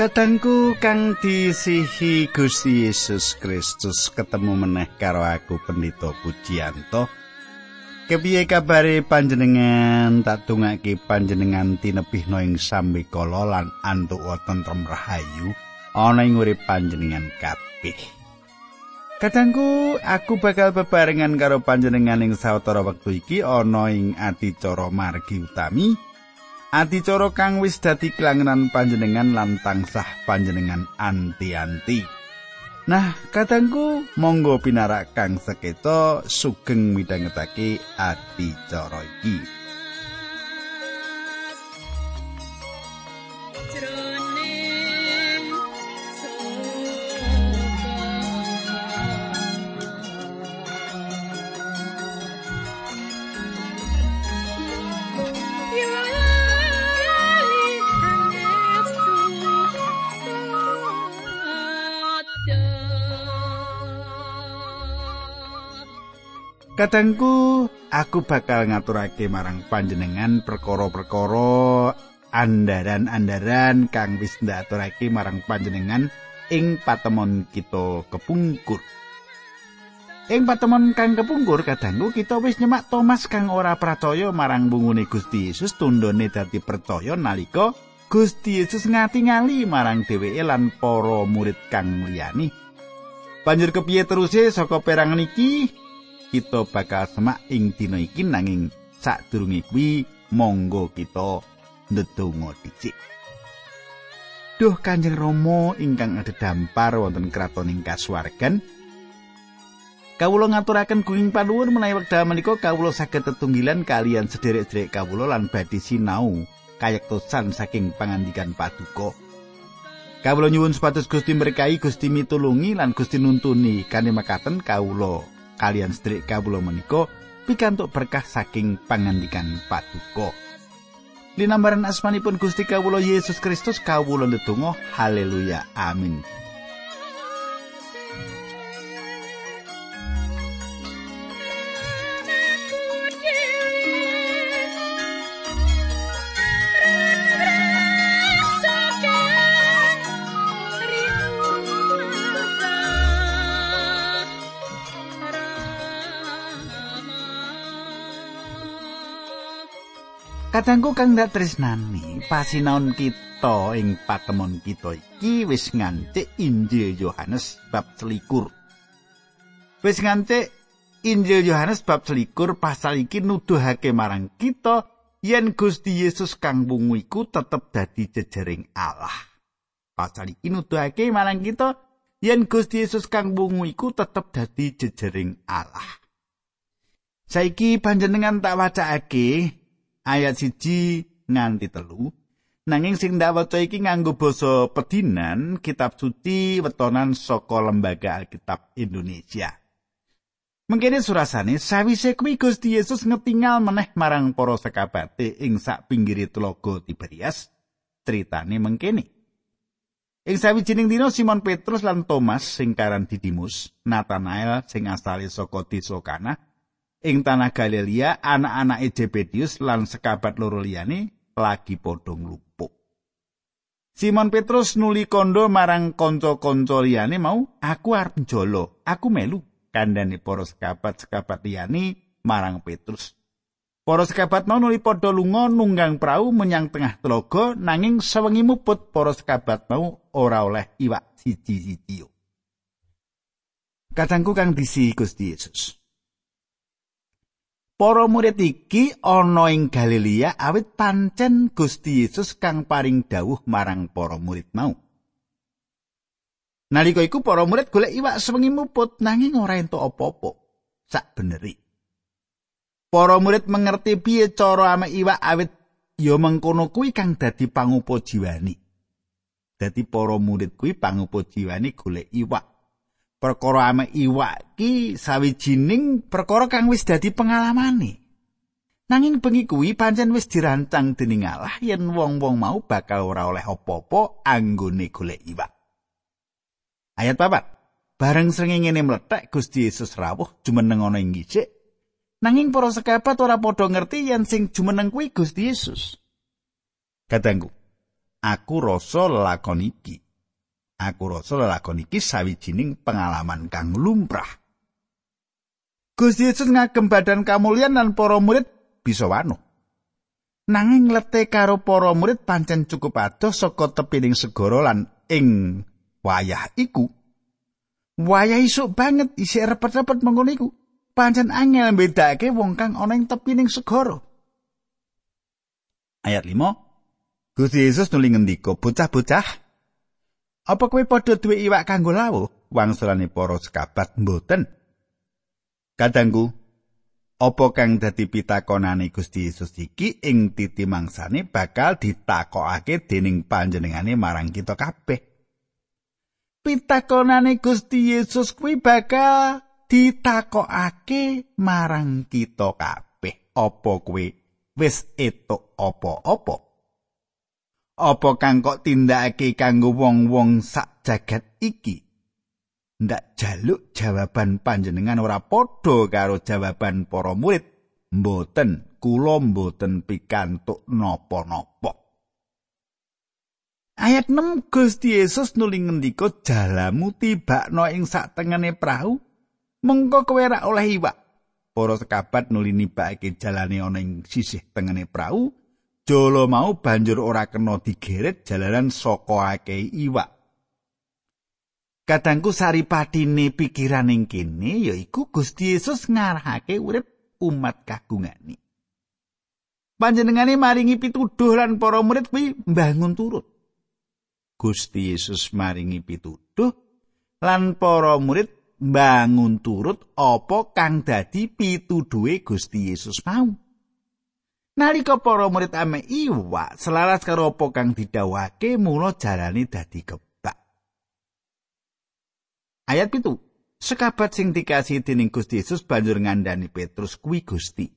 Kadangku kang disihi Gusti Yesus Kristus ketemu meneh karo aku Pendito Pujianto. Kepiye kabare panjenengan? Tak tungake panjenengan tinebihna ing sambekala lan antuk tentrem rahayu ana ing urip panjenengan kabeh. Kadangku aku bakal bebarengan karo panjenengan ing sawetara wektu iki ana ing adicara margi utami. Adicara kang wis dadi kelangenan panjenengan lan tansah panjenengan anti-anti. Nah, katangku monggo pinarak kang seketo sugeng midhangetake adicara iki. Kadangku aku bakal ngaturake marang panjenengan perkara-perkara andaran-andaran kang wis ndaturake marang panjenengan ing patemon kita kepungkur. Ing patemon kang kepungkur kadangku kita wis nyemak Thomas kang ora percaya marang bungune Gusti Yesus tundone dadi percaya nalika Gusti Yesus ngati-ngali marang dheweke lan para murid kang liyani. Banjur kepiye teruse saka perangan iki kita bakal semak ing dina iki nanging sadurunge kuwi monggo kita ndedonga dicik. Duh Kanjeng Rama ingkang ada dampar wonten kraton ing kasuwargan. Kawula ngaturaken kuing panuwun menawi wekdal menika kawula saged tetunggilan kalian sederek-sederek kawula lan badhe sinau kayektosan saking pangandikan paduka. Kawula nyuwun supados Gusti berkahi, Gusti mitulungi lan Gusti nuntuni kanthi makaten kawula kalian sedherek kawula menika pikantuk berkah saking pangandikan patuko. Linambaran asmanipun Gusti kawula Yesus Kristus kawula ndedonga haleluya amin. Kadangku kang dak tresnani, pasinaon kita ing patemon kita iki wis ngancik Injil Yohanes bab 21. Wis ngancik Injil Yohanes bab 21 pasal iki nuduhake marang kita yen Gusti Yesus kang wungu iku tetep dadi jejering Allah. Pasal iki nuduhake marang kita yen Gusti Yesus kang wungu iku tetep dadi jejering Allah. Saiki panjenengan tak wacakake ayat siji nganti telu. Nanging sing ndak waca iki nganggo basa pedinan kitab suci wetonan saka lembaga Alkitab Indonesia. Mengkene surasane sawise kuwi Gusti Yesus ngetingal meneh marang para sekabate ing sak pinggire telaga Tiberias. Critane mengkene. Ing sawijining dina Simon Petrus lan Thomas sing karan Didimus Nathanael sing asale saka desa Kana ing tanah Galilea anak-anake Zebedius lan sekabat loro liyane lagi padha nglupuk. Simon Petrus nuli kondo marang kanca-kanca liyane mau, "Aku arep njolo, aku melu." Kandhane para sekabat-sekabat liyane marang Petrus. Para sekabat mau nuli padha lunga nunggang prau menyang tengah telaga nanging sewengi muput para sekabat mau ora oleh iwak siji-siji. Katangku kang disi Gusti Yesus. Para murid iki ana ing Galilea awit pancen Gusti Yesus kang paring dawuh marang para murid mau. Nalika iku para murid golek iwak sewengi muput nanging ora entuk apa-apa. Sak beneri. Para murid mengerti piye cara ame iwak awit ya mengkono kuwi kang dadi pangupa jiwani. Dadi para murid kuwi pangupa jiwani golek iwak. Perkara ame iwak ki sawijining perkara kang wis dadi pengalamane. Nanging bengi kuwi pancen wis dirancang dening Allah yen wong-wong mau bakal ora oleh apa-apa anggone golek iwak. Ayat papat. Bareng srengenge mlethek Gusti Yesus rawuh jumeneng ana ing gicik. Nanging para sekabat ora padha ngerti yen sing jumeneng kuwi Gusti Yesus. Kadangku. aku rasa lakon iki aku rasa lakon iki sawijining pengalaman kang lumrah. Gusti Yesus ngagem badan kamulyan lan para murid bisa wano nanging lete karo para murid pancen cukup adoh saka tepining segara lan ing wayah iku. Wayah isuk banget isih repet-repet mengkono iku. Pancen angel mbedake wong kang ana ing tepining segara. Ayat 5 Gusti Yesus nuli ngendika bocah-bocah apa kowe padha duwe iwak kanggo lawuh wangsulane para sekabat mboten kadangku Apa kang dadi pitakonane Gusti Yesus iki ing titi mangsane bakal ditakokake dening panjenengane marang kita kabeh. Pitakonane Gusti Yesus kuwi bakal ditakokake marang kita kabeh. Apa kowe wis etuk apa-apa? Apa kang kok tindakake kanggo wong-wong sak jagat iki? ndak jaluk jawaban panjenengan ora padha karo jawaban para murid. Mboten kula mboten pikantuk napa-napa. Ayat 6 Gusti Yesus nuli ngendika jalamu tibakno ing sak tengene perahu mengko kowe ora oleh iwak. Para sekabat nuli nibake jalane ana ing sisih tengene perahu jolo mau banjur ora kena digeret jalanan saka akeh iwak Kadangku saripatine pikiran ing kene yaiku Gusti Yesus ngarahake urip umat kagungane. Panjenengane maringi pituduh lan para murid kuwi mbangun turut. Gusti Yesus maringi pituduh lan para murid mbangun turut apa kang dadi pituduhe Gusti Yesus mau. Nalika para murid ame iwak selaras karo apa kang didhawuhake mula jalane dadi kebun. Ayat pitu. Sekabat sing dikasih dening Gusti Yesus banjur ngandani Petrus kuwi Gusti.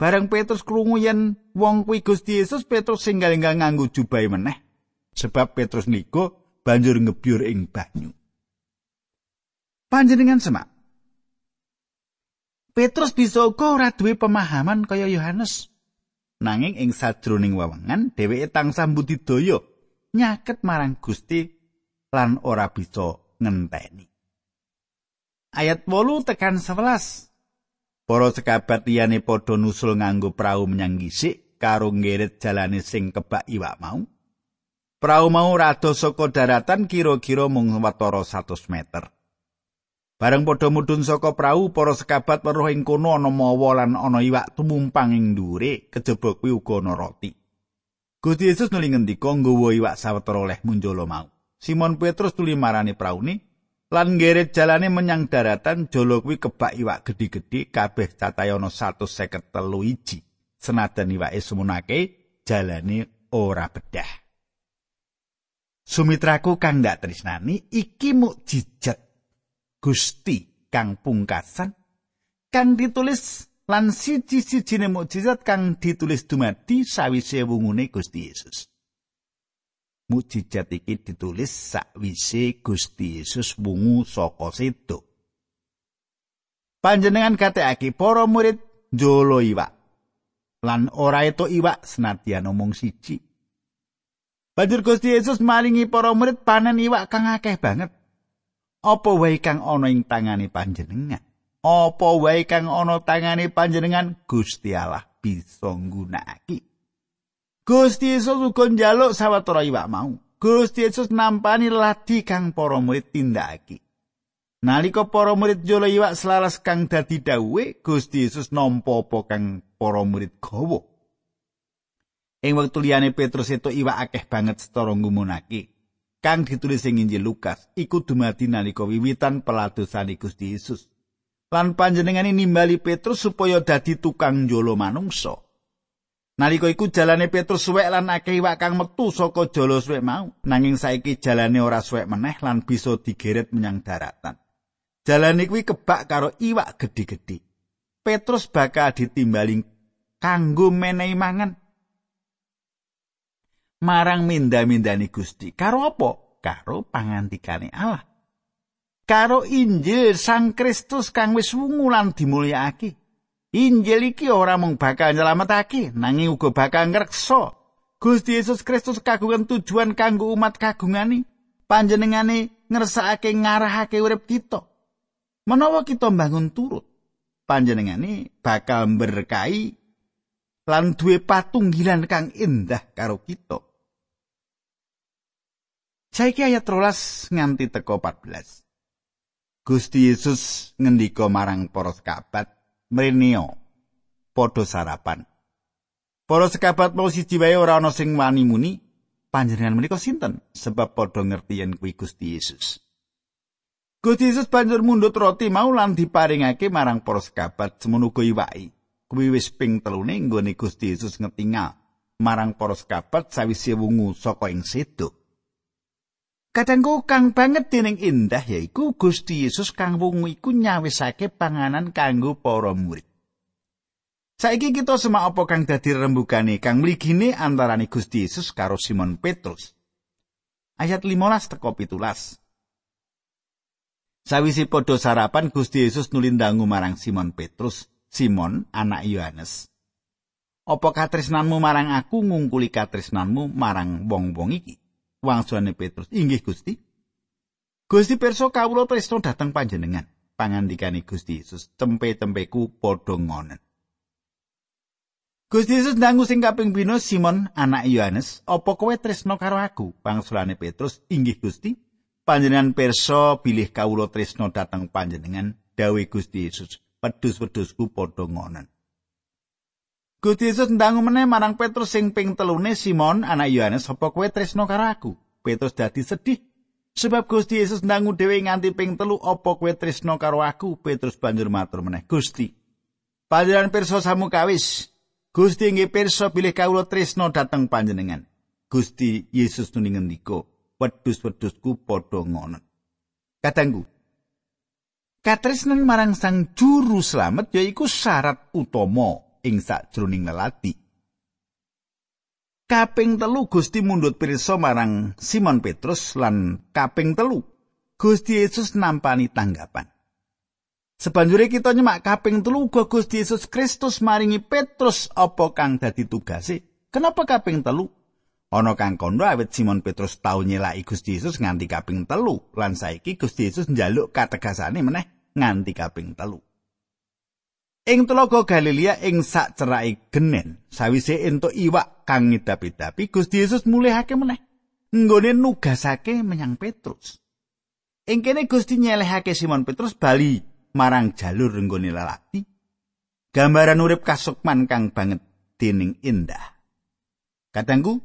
Bareng Petrus krungu yen wong kuwi Gusti Yesus, Petrus sing enggal nganggo jubah meneh. Sebab Petrus niku banjur ngebyur ing banyu. Panjenengan semak. Petrus bisa uga ora duwe pemahaman kaya Yohanes. Nanging ing sajroning wewengan dheweke tansah budidaya nyaket marang Gusti lan ora bisa ngenteni. ayat 8 tekan 11. Para sekabat liyane padha nusul nganggo prau menyang gisik karo ngeret jalane sing kebak iwak mau. Prau mau rada saka daratan kira-kira mung watara 100 meter. Bareng padha mudhun saka prau, para sekabat weruh ing kono ana mawa lan ana iwak tumumpang ing dhuwure, kejaba kuwi uga ana roti. Gusti Yesus nuli ngendika nggawa iwak sawetara oleh munjolo mau. Simon Petrus tuli marani praune, lan ngeret jalane menyang daratan jolo kuwi kebak iwak gedhi-gedhi kabeh catahe ana 153 iji senajan iwake semunake jalane ora bedah Sumitraku kang ndak tresnani iki mukjizat Gusti kang pungkasan kang ditulis lan siji-sijine mukjizat kang ditulis dumadi sawise wungune Gusti Yesus mujizat iki ditulis sakwise Gusti Yesus wungu saka sedo. Panjenengan katekake para murid njolo iwak lan ora eto iwak senadyan omong siji. Banjur Gusti Yesus maringi para murid panen iwak kang akeh banget. Apa wae kang ana ing tangane panjenengan? Apa wae kang ana tangane panjenengan Gusti Allah bisa nggunakake. Gusti Yesus uga njaluk sawetara iwak mau. Gusti Yesus nampani ladi kang para murid tindakake. Nalika para murid jolo iwak selaras kang dadi dawuhe, Gusti Yesus nampa apa kang para murid gawa. Ing wektu liyane Petrus itu iwak akeh banget setara ngumunake. Kang ditulis ing Injil Lukas, iku dumadi nalika wiwitan peladosan Gusti Yesus. Lan panjenengane nimbali Petrus supaya dadi tukang jolo manungsa. Nalika iku jalane Petrus suwek lan akeh iwak kang metu saka jala suwek mau, nanging saiki jalane ora suwek meneh lan bisa digeret menyang daratan. Jalane kuwi kebak karo iwak gedhi-gedhi. Petrus bakal ditimbali kanggo menehi mangan. Marang minda-mindani Gusti, karo apa? Karo pangantikane Allah. Karo Injil Sang Kristus kang wis wungu lan dimulyakake. Injil iki ora mung bakal nyelametake, nanging uga bakal ngreksa. Gusti Yesus Kristus kagungan tujuan kanggo umat kagungani panjenengane ngersakake ngarahake urip kita. Menawa kita bangun turut, panjenengane bakal berkahi lan duwe patunggilan kang indah karo kita. Saiki ayat 13 nganti teko 14. Gusti Yesus ngendika marang para sekabat, "Mrenio, padha sarapan." Para sekabat mau siji wae ora ana sing wani muni, panjenengan menika sinten? Sebab padha ngerti yen kuwi Gusti Yesus. Gusti Yesus banjur mundhut roti mau lan diparingake marang para sekabat semono uga iwaki. Kuwi wis ping telune nggone Gusti Yesus ngetingal marang para sekabat sawise wungu saka ing sedo. Kadangku kang banget dening indah yaiku Gusti Yesus kang wungu iku nyawisake panganan kanggo para murid. Saiki kita semak apa kang dadi rembugane kang mligine antarane Gusti Yesus karo Simon Petrus. Ayat 15 teko 17. Sawisi padha sarapan Gusti Yesus nulindangu marang Simon Petrus, Simon anak Yohanes. Apa katresnanmu marang aku ngungkuli katresnanmu marang wong-wong iki? Wangsane Petrus, "Inggih Gusti." Gusti perso kawula tresno dhateng panjenengan. Pangandikane Gusti Yesus, "Tempe-tempeku padha ngonen." Gusti Yesus ndangu sing kaping pino Simon anak Yohanes, "Apa kowe tresno karo aku?" Pangsulane Petrus, "Inggih Gusti." Panjenengan perso bilih kawula tresno dateng panjenengan, dawuh Gusti Yesus. Pedus-pedusku padha ngonen. Gusti Yesus ndangu meneh marang Petrus sing ping telune Simon anak Yohanes, "Apa kowe tresno karo aku?" Petrus dadi sedih sebab Gusti Yesus ndangu dhewe nganti ping telu, "Apa kowe tresno karo aku?" Petrus banjur matur meneh, "Gusti, panjenengan perso samu kawis." Gusti nggih pirsa bilih kawula tresno dhateng panjenengan. Gusti Yesus nuni ngendika, wedhus-wedhusku padha ngono. Katanggu. Katresnan marang Sang Juru Slamet yaiku syarat utama ing sakjroning lelati. Kaping telu Gusti mundhut pirsa marang Simon Petrus lan kaping telu Gusti Yesus nampani tanggapan. Sebanjure kita nyemak kaping telu uga Gusti Yesus Kristus maringi Petrus apa kang dadi tugase. Kenapa kaping telu? Ana kang kondo awit Simon Petrus tau nyelaki Gusti Yesus nganti kaping telu lan saiki Gusti Yesus njaluk kategasane meneh nganti kaping telu. Ing telaga Galilea ing sak genen, sawise entuk iwak kang ngidap-idapi, Gusti Yesus mulihake meneh nggone nugasake menyang Petrus. Ing kene Gusti nyelehake Simon Petrus bali marang jalur nggone lalati gambaran urip kasukman kang banget dening indah. Katanggu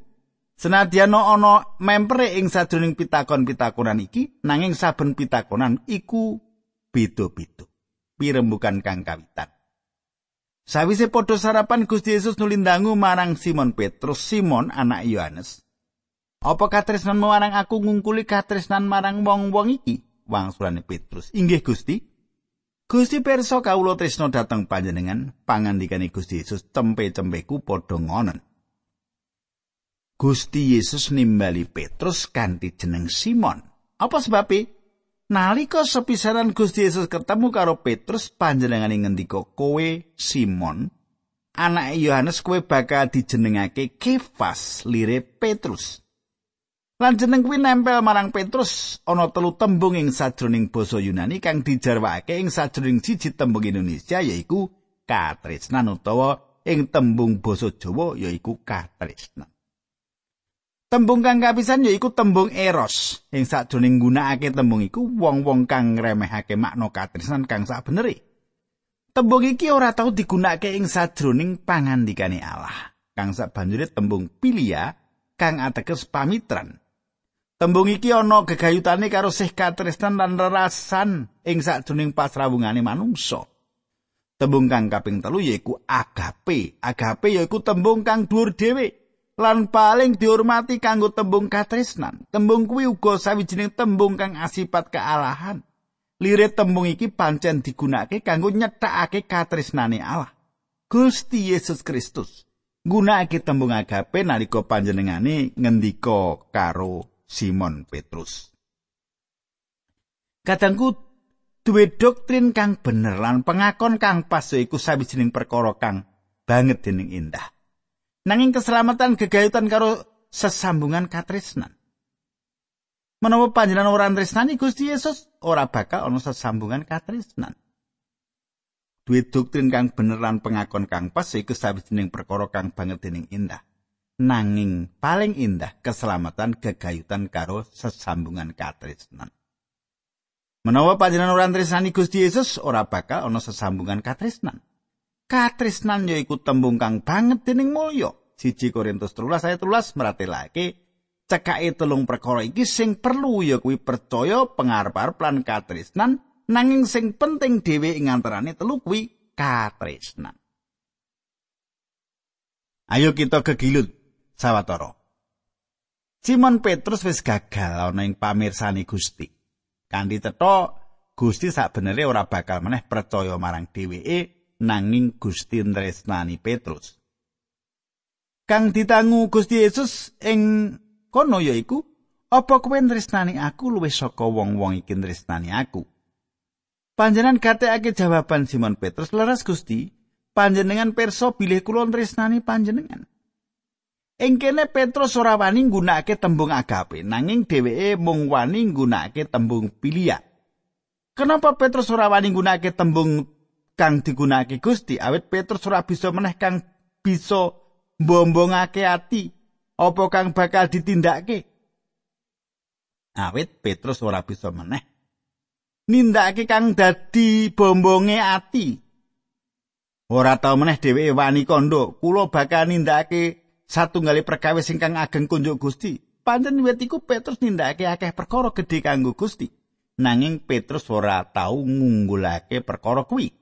senadyan ana mempere ing sadurunge pitakon-pitakonan iki nanging saben pitakonan iku beda-beda. Pirembukan kang kawitan Sawise padha sarapan Gusti Yesus nulindangu marang Simon Petrus, Simon anak Yohanes. Apa katresnan marang aku ngungkuli katresnan marang wong-wong iki? Wangsulane Petrus. Inggih Gusti. Gusti perso kawula tresno dhateng panjenengan pangandikane Gusti Yesus tempe-tempeku padha ngonen. Gusti Yesus nimbali Petrus kanthi jeneng Simon. Apa sebabe? Nalika sepisanan Gusti Yesus ketemu karo Petrus panjenengane ngendika, "Kowe Simon, anak Yohanes kowe bakal dijenengake Kefas lire Petrus." Lan jeneng kuwi nempel marang Petrus ana telu tembung ing sajroning basa Yunani kang dijarwakake ing sajroning siji tembung Indonesia yaiku katresnan utawa ing tembung basa Jawa yaiku katresnan. Tembung kang kapisan yaiku tembung eros. Ing sajroning gunakake tembung iku wong-wong kang ngremehake makna katresnan kang sabenere. Tembung iki ora tau digunakake ing sajroning pangandikane Allah. Kang sabanjure tembung pilia kang ateges pamitran. Tembung iki ana gegayutane karo sih katresnan lan rerasan ing sakjroning pasrawungane manungsa. Tembung kang kaping telu yaiku agape. Agape yaiku tembung kang dhuwur dhewe lan paling dihormati kanggo tembung katresnan. Tembung kuwi uga sawijining tembung kang asipat kealahan. Lirit tembung iki pancen digunakake kanggo nyethakake katresnane Allah. Gusti Yesus Kristus nggunakake tembung agape nalika panjenengane ngendika karo Simon Petrus. Kadangku duwe doktrin kang bener lan pengakon kang pas iku sawijining perkara kang banget dening indah. Nanging keselamatan gegayutan karo sesambungan katresnan. Menawa panjenengan ora tresnani Gusti Yesus, ora bakal ana sesambungan katresnan. Duwe doktrin kang bener lan pengakon kang pas iku sawijining perkara kang banget dening indah. Nanging paling indah keselamatan gegayutan karo sesambungan katresnan. Menawa panjenengan ora tresnani Gusti Yesus, ora bakal ana sesambungan katresnan. Katresnan yaiku tembung kang banget dening mulya. Siji Korintus 13 ayat 13 meratelake cekake telung perkara iki sing perlu ya kuwi percaya pengarep-arep lan katresnan nanging sing penting dhewe ing antarane telu kuwi katresnan. Ayo kita kegilut sawetara. Simon Petrus wis gagal ana ing pamirsani Gusti. Kanthi cetha Gusti sakbenere ora bakal meneh percaya marang dheweke nanging Gusti tresnani Petrus. kang ditangu Gusti Yesus ing kono yaiku apa kowe tresnani aku luwih saka wong-wong iki tresnani aku? Panjenengan gatekake jawaban Simon Petrus leres Gusti panjenengan perso bilih kula tresnani panjenengan? Ing kene Petrus ora wani nggunakake tembung agape nanging dheweke mung wani nggunakake tembung pilia Kenapa Petrus ora wani nggunakake tembung kang digunakake Gusti. Awit Petrus ora bisa meneh kang bisa mbombongake ati. Apa kang bakal ditindakake? Awit Petrus ora bisa meneh nindakake kang dadi bombonge ati. Ora tau meneh dheweke wani kondo kula bakal nindakake satunggali perkawis ingkang ageng kunjuk Gusti. Pancen wit iku Petrus nindakake akeh perkara gedhe kanggo Gusti. Nanging Petrus ora tau ngunggulake perkara kuwi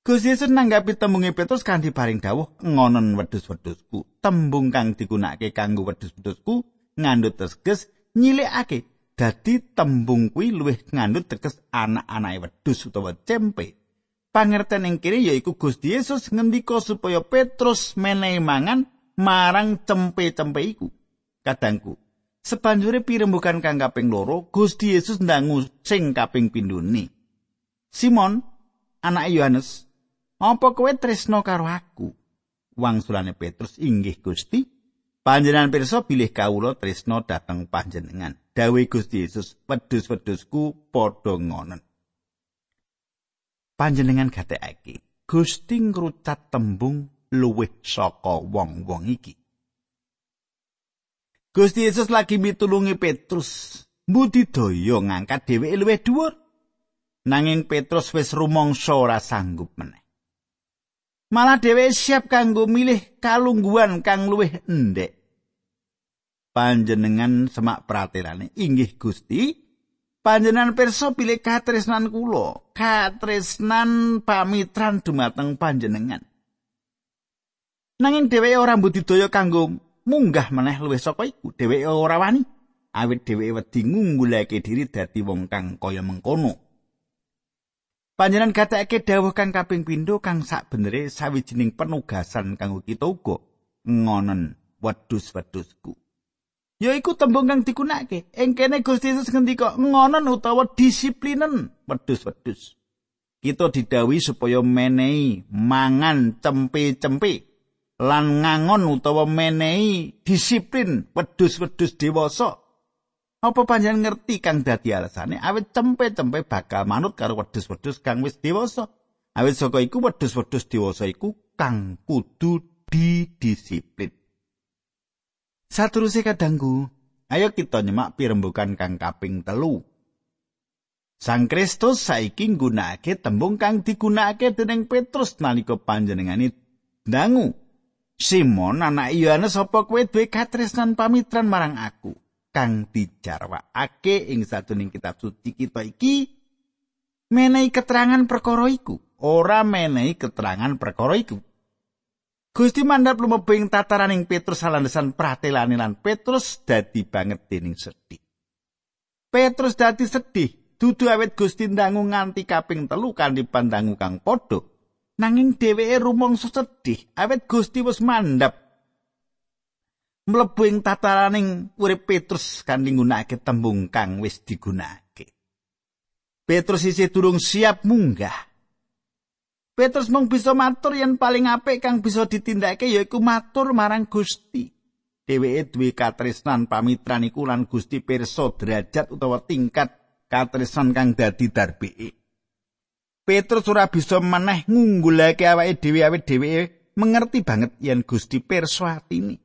Gusti Yesus nanggapi tembunge Petrus kanthi paring dawuh ngonon wedhus-wedhusku. Tembung kang digunakake kanggo wedhus-wedhusku ngandhut teges nyilikake. Dadi tembung kuwi luwih ngandhut teges anak-anake wedhus utawa cempe. Pangerten ing kiri yaiku Gusti Yesus ngendika supaya Petrus menehi mangan marang cempe-cempe iku. Kadangku, sebanjure pirembugan kang kaping loro, Gusti Yesus ndangu sing kaping pindhone. Simon, anak Yohanes, Apa kowe tresno karo aku? Wangsulane Petrus inggih Gusti. Panjenengan pirsa bilih kawula tresno dhateng panjenengan. Dawe Gusti Yesus, wedhus-wedhusku padha ngonen. Panjenengan gatekake, Gusti ngrucat tembung luwih saka wong-wong iki. Gusti Yesus lagi mitulungi Petrus. Budidaya ngangkat dheweke luwih dhuwur. Nanging Petrus wis rumangsa ora sanggup meneh. Malah dhewe siap kanggo milih kalungguhan kang luwih endek. Panjenengan semak pratirane inggih Gusti, panjenengan pirsa pilih katresnan kula, katresnan pamitran dumateng panjenengan. Nanging dheweke ora mbudidaya kanggo munggah meneh luwih saka iku, dheweke ora wani. Awit dheweke wedi ngunggulake diri dadi wong kang kaya mengkono. Panjenengan gatekake dawuh kang kaping pindho kang sakbenere sawijining penugasan kanggo kita uga ngonen wedhus-wedhusku. Yaiku tembung kang digunakake. Ing kene Gusti Yesus ngendika ngonen utawa disiplinen wedhus-wedhus. Kita didawi supaya menehi mangan cempe-cempe lan ngangon utawa menehi disiplin wedhus-wedhus dewasa Apa panjenengan ngerti kang dadi alasane awit cempe-cempe bakal manut karo wedhus-wedhus kang wis dewasa. Awit saka iku wedhus-wedhus dewasa iku kang kudu didisiplin. Saterusé kadangku, ayo kita nyemak pirembugan kang kaping telu. Sang Kristus saiki nggunakake tembung kang digunakake dening Petrus nalika panjenengane dangu. Simon anak Yohanes apa kowe duwe katresnan pamitran marang aku? Kang dijarwakake ing satuning kitab suci kita iki menehi keterangan perkara iku. Ora menehi keterangan perkara iku. Gusti mandhap lumebu ing tataraning Petrus salandesan pratelane lan Petrus dadi banget dening sedih. Petrus dadi sedih dudu awet Gusti ndangu nganti kaping telu kanthi pandangu kang padha. Nanging dheweke rumangsa sedih awet Gusti wis mandhap mlebu ing tataraning urip Petrus kanthi nggunakake tembung kang wis digunakake. Petrus isih durung siap munggah. Petrus mung bisa matur yen paling apik kang bisa ditindakake yaiku matur marang Gusti. Dheweke duwe katresnan pamitran iku lan Gusti pirsa derajat utawa tingkat katresnan kang dadi darbeke. Petrus ora bisa meneh ngunggulake awake dhewe awake dheweke mengerti banget yen Gusti pirsa atine.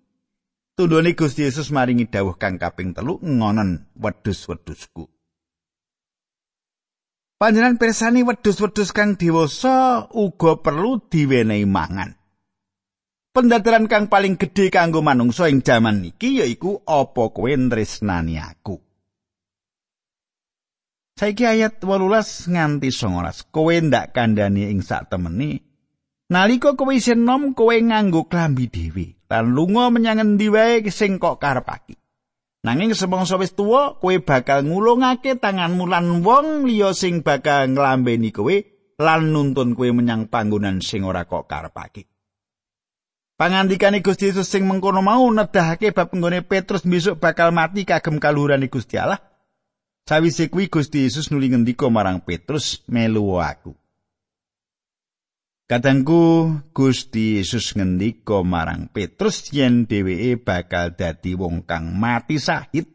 Tundone Gusti Yesus maringi dawuh kang kaping telu ngonen wedhus-wedhusku. Panjenengan persani wedhus-wedhus kang dewasa uga perlu diwenehi mangan. Pendadaran kang paling gedhe kanggo manungsa ing jaman iki yaiku apa kowe tresnani aku. Saiki ayat 18 nganti 19. Kowe ndak kandhani ing sak temeni. Nalika kowe isih nom kowe nganggo klambi dhewe lan lunga menyang endi wae sing kok karepake. Nanging semangsa wis tuwa, kowe bakal ngulungake tanganmu lan wong liya sing bakal nglambeni kowe lan nuntun kowe menyang panggonan sing ora kok karepake. Pangandikane Gusti Yesus sing mengkono mau nedahake bab nggone Petrus besok bakal mati kagem kaluhurane Gusti Allah. Sawise kuwi Gusti Yesus nuli ngendika marang Petrus, "Melu aku." Kadangku Gusti Yesus ngendika marang Petrus yen dheweke bakal dadi wong kang mati sahid.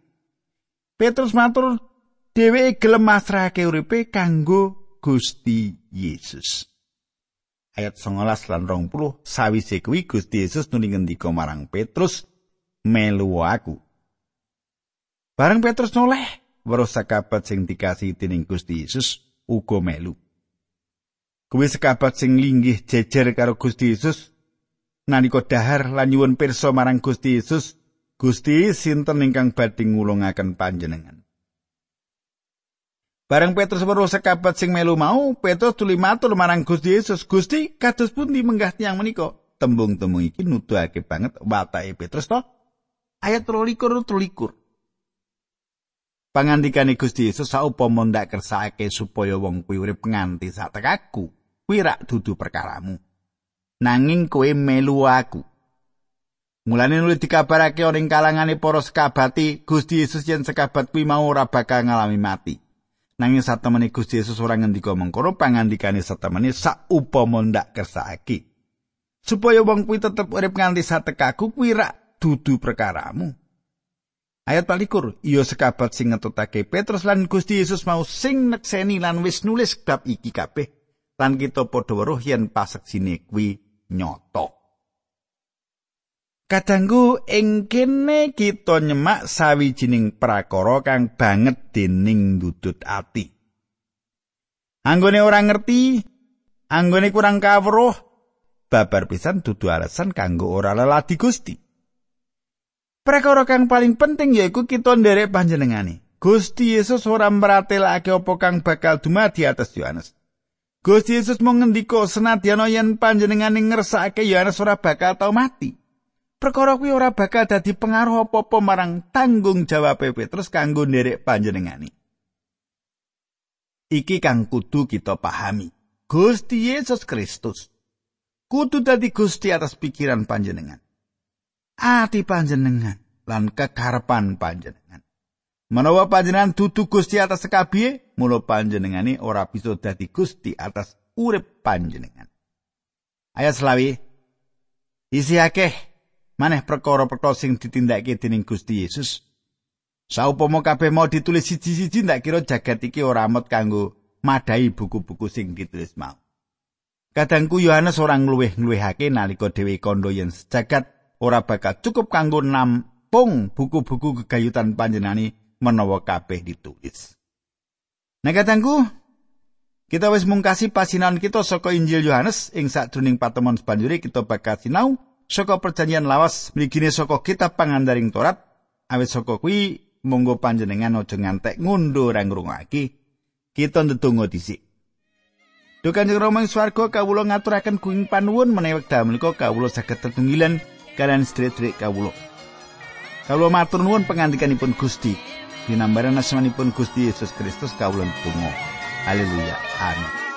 Petrus matur dheweke gelem masrahake uripe kanggo Gusti Yesus. Ayat 19 lan 20 sawise kuwi Gusti Yesus nuli ngendika marang Petrus melu aku. Bareng Petrus noleh, weruh sakabat sing dikasih dening Gusti Yesus uga melu. Kuwi sekabat sing linggih jejer karo Gusti Yesus nalika dahar lan nyuwun pirsa marang Gusti Yesus Gusti sinten ingkang badhe ngulungaken panjenengan Bareng Petrus weruh sekabat sing melu mau, Petrus tuli matur marang Gusti Yesus, "Gusti, kados pundi menggah tiyang menika?" Tembung-tembung iki nuduhake banget watake Petrus to. Ayat 23 23. Pangandikane Gusti Yesus saupama ndak kersake supaya wong kuwi urip nganti satekaku, kuwi rak dudu perkaramu. Nanging kowe melu aku. Mulane nulis dikabarake ora ing kalangane para sekabati Gusti Yesus yen sekabat kuwi mau ora bakal ngalami mati. Nanging satemene Gusti Yesus ora ngendika mengkono pangandikane satemene saupama ndak kersake. Supaya wong kuwi tetep urip nganti satekaku kuwi rak dudu perkaramu. Ayat palikur, iya sekabat sing ngetutake Petrus lan Gusti Yesus mau sing nekseni lan wis nulis bab iki kabeh lan kita padha weruh yen paseksine kuwi nyata. Kadangku ing kene kita nyemak sawijining prakara kang banget dening dudut ati. Anggone ora ngerti, anggone kurang kawruh, babar pisan dudu alasan kanggo ora leladi Gusti. Prakara kang paling penting yaiku kita nderek panjenengane. Gusti Yesus ora mratelake apa kang bakal dumadi atas Yohanes. Gusti Yesus mau ngendika senadyan yen panjenengane ngersakake Yohanes ora bakal tau mati. Perkara kuwi ora bakal dadi pengaruh apa-apa marang tanggung jawab Petrus kanggo nderek panjenengane. Iki kang kudu kita pahami. Gusti Yesus Kristus kudu dadi Gusti atas pikiran panjenengan. Ati panjenengan lan kekarepan panjenengan. Menawa panjenengan dudu Gusti atas sekabihe, mula panjenengane ora bisa dadi Gusti atas urip panjenengan. Ayat selawi isi akeh maneh perkara-perkara sing ditindakake dening Gusti Yesus. Saupama kabeh mau ditulis siji-siji ndak kira jagat iki ora amot kanggo madai buku-buku sing ditulis mau. Kadangku Yohanes ora ngluwih-ngluwihake nalika dhewe kandha yen jagat ora bakal cukup kanggo nampung buku-buku kegayutan panjenengane menawa kabeh ditulis. Nah katangku, kita wis mungkasi pasinan kita saka Injil Yohanes ing sadurunging patemon sebanjuri kita bakal sinau saka perjanjian lawas mligine saka kitab pangandaring Torat awit saka kuwi monggo panjenengan aja ngantek ngundur ra ngrungokake kita ndedonga dhisik Duh Kanjeng Rama ing swarga kawula ngaturaken kuing panuwun menawi wekdal menika kawula saged tetunggilan kalian sedherek kawula. Kawula matur nuwun pangandikanipun Gusti. Dinambaran asmanipun Gusti Yesus Kristus kawula tunggu. Haleluya. Amin.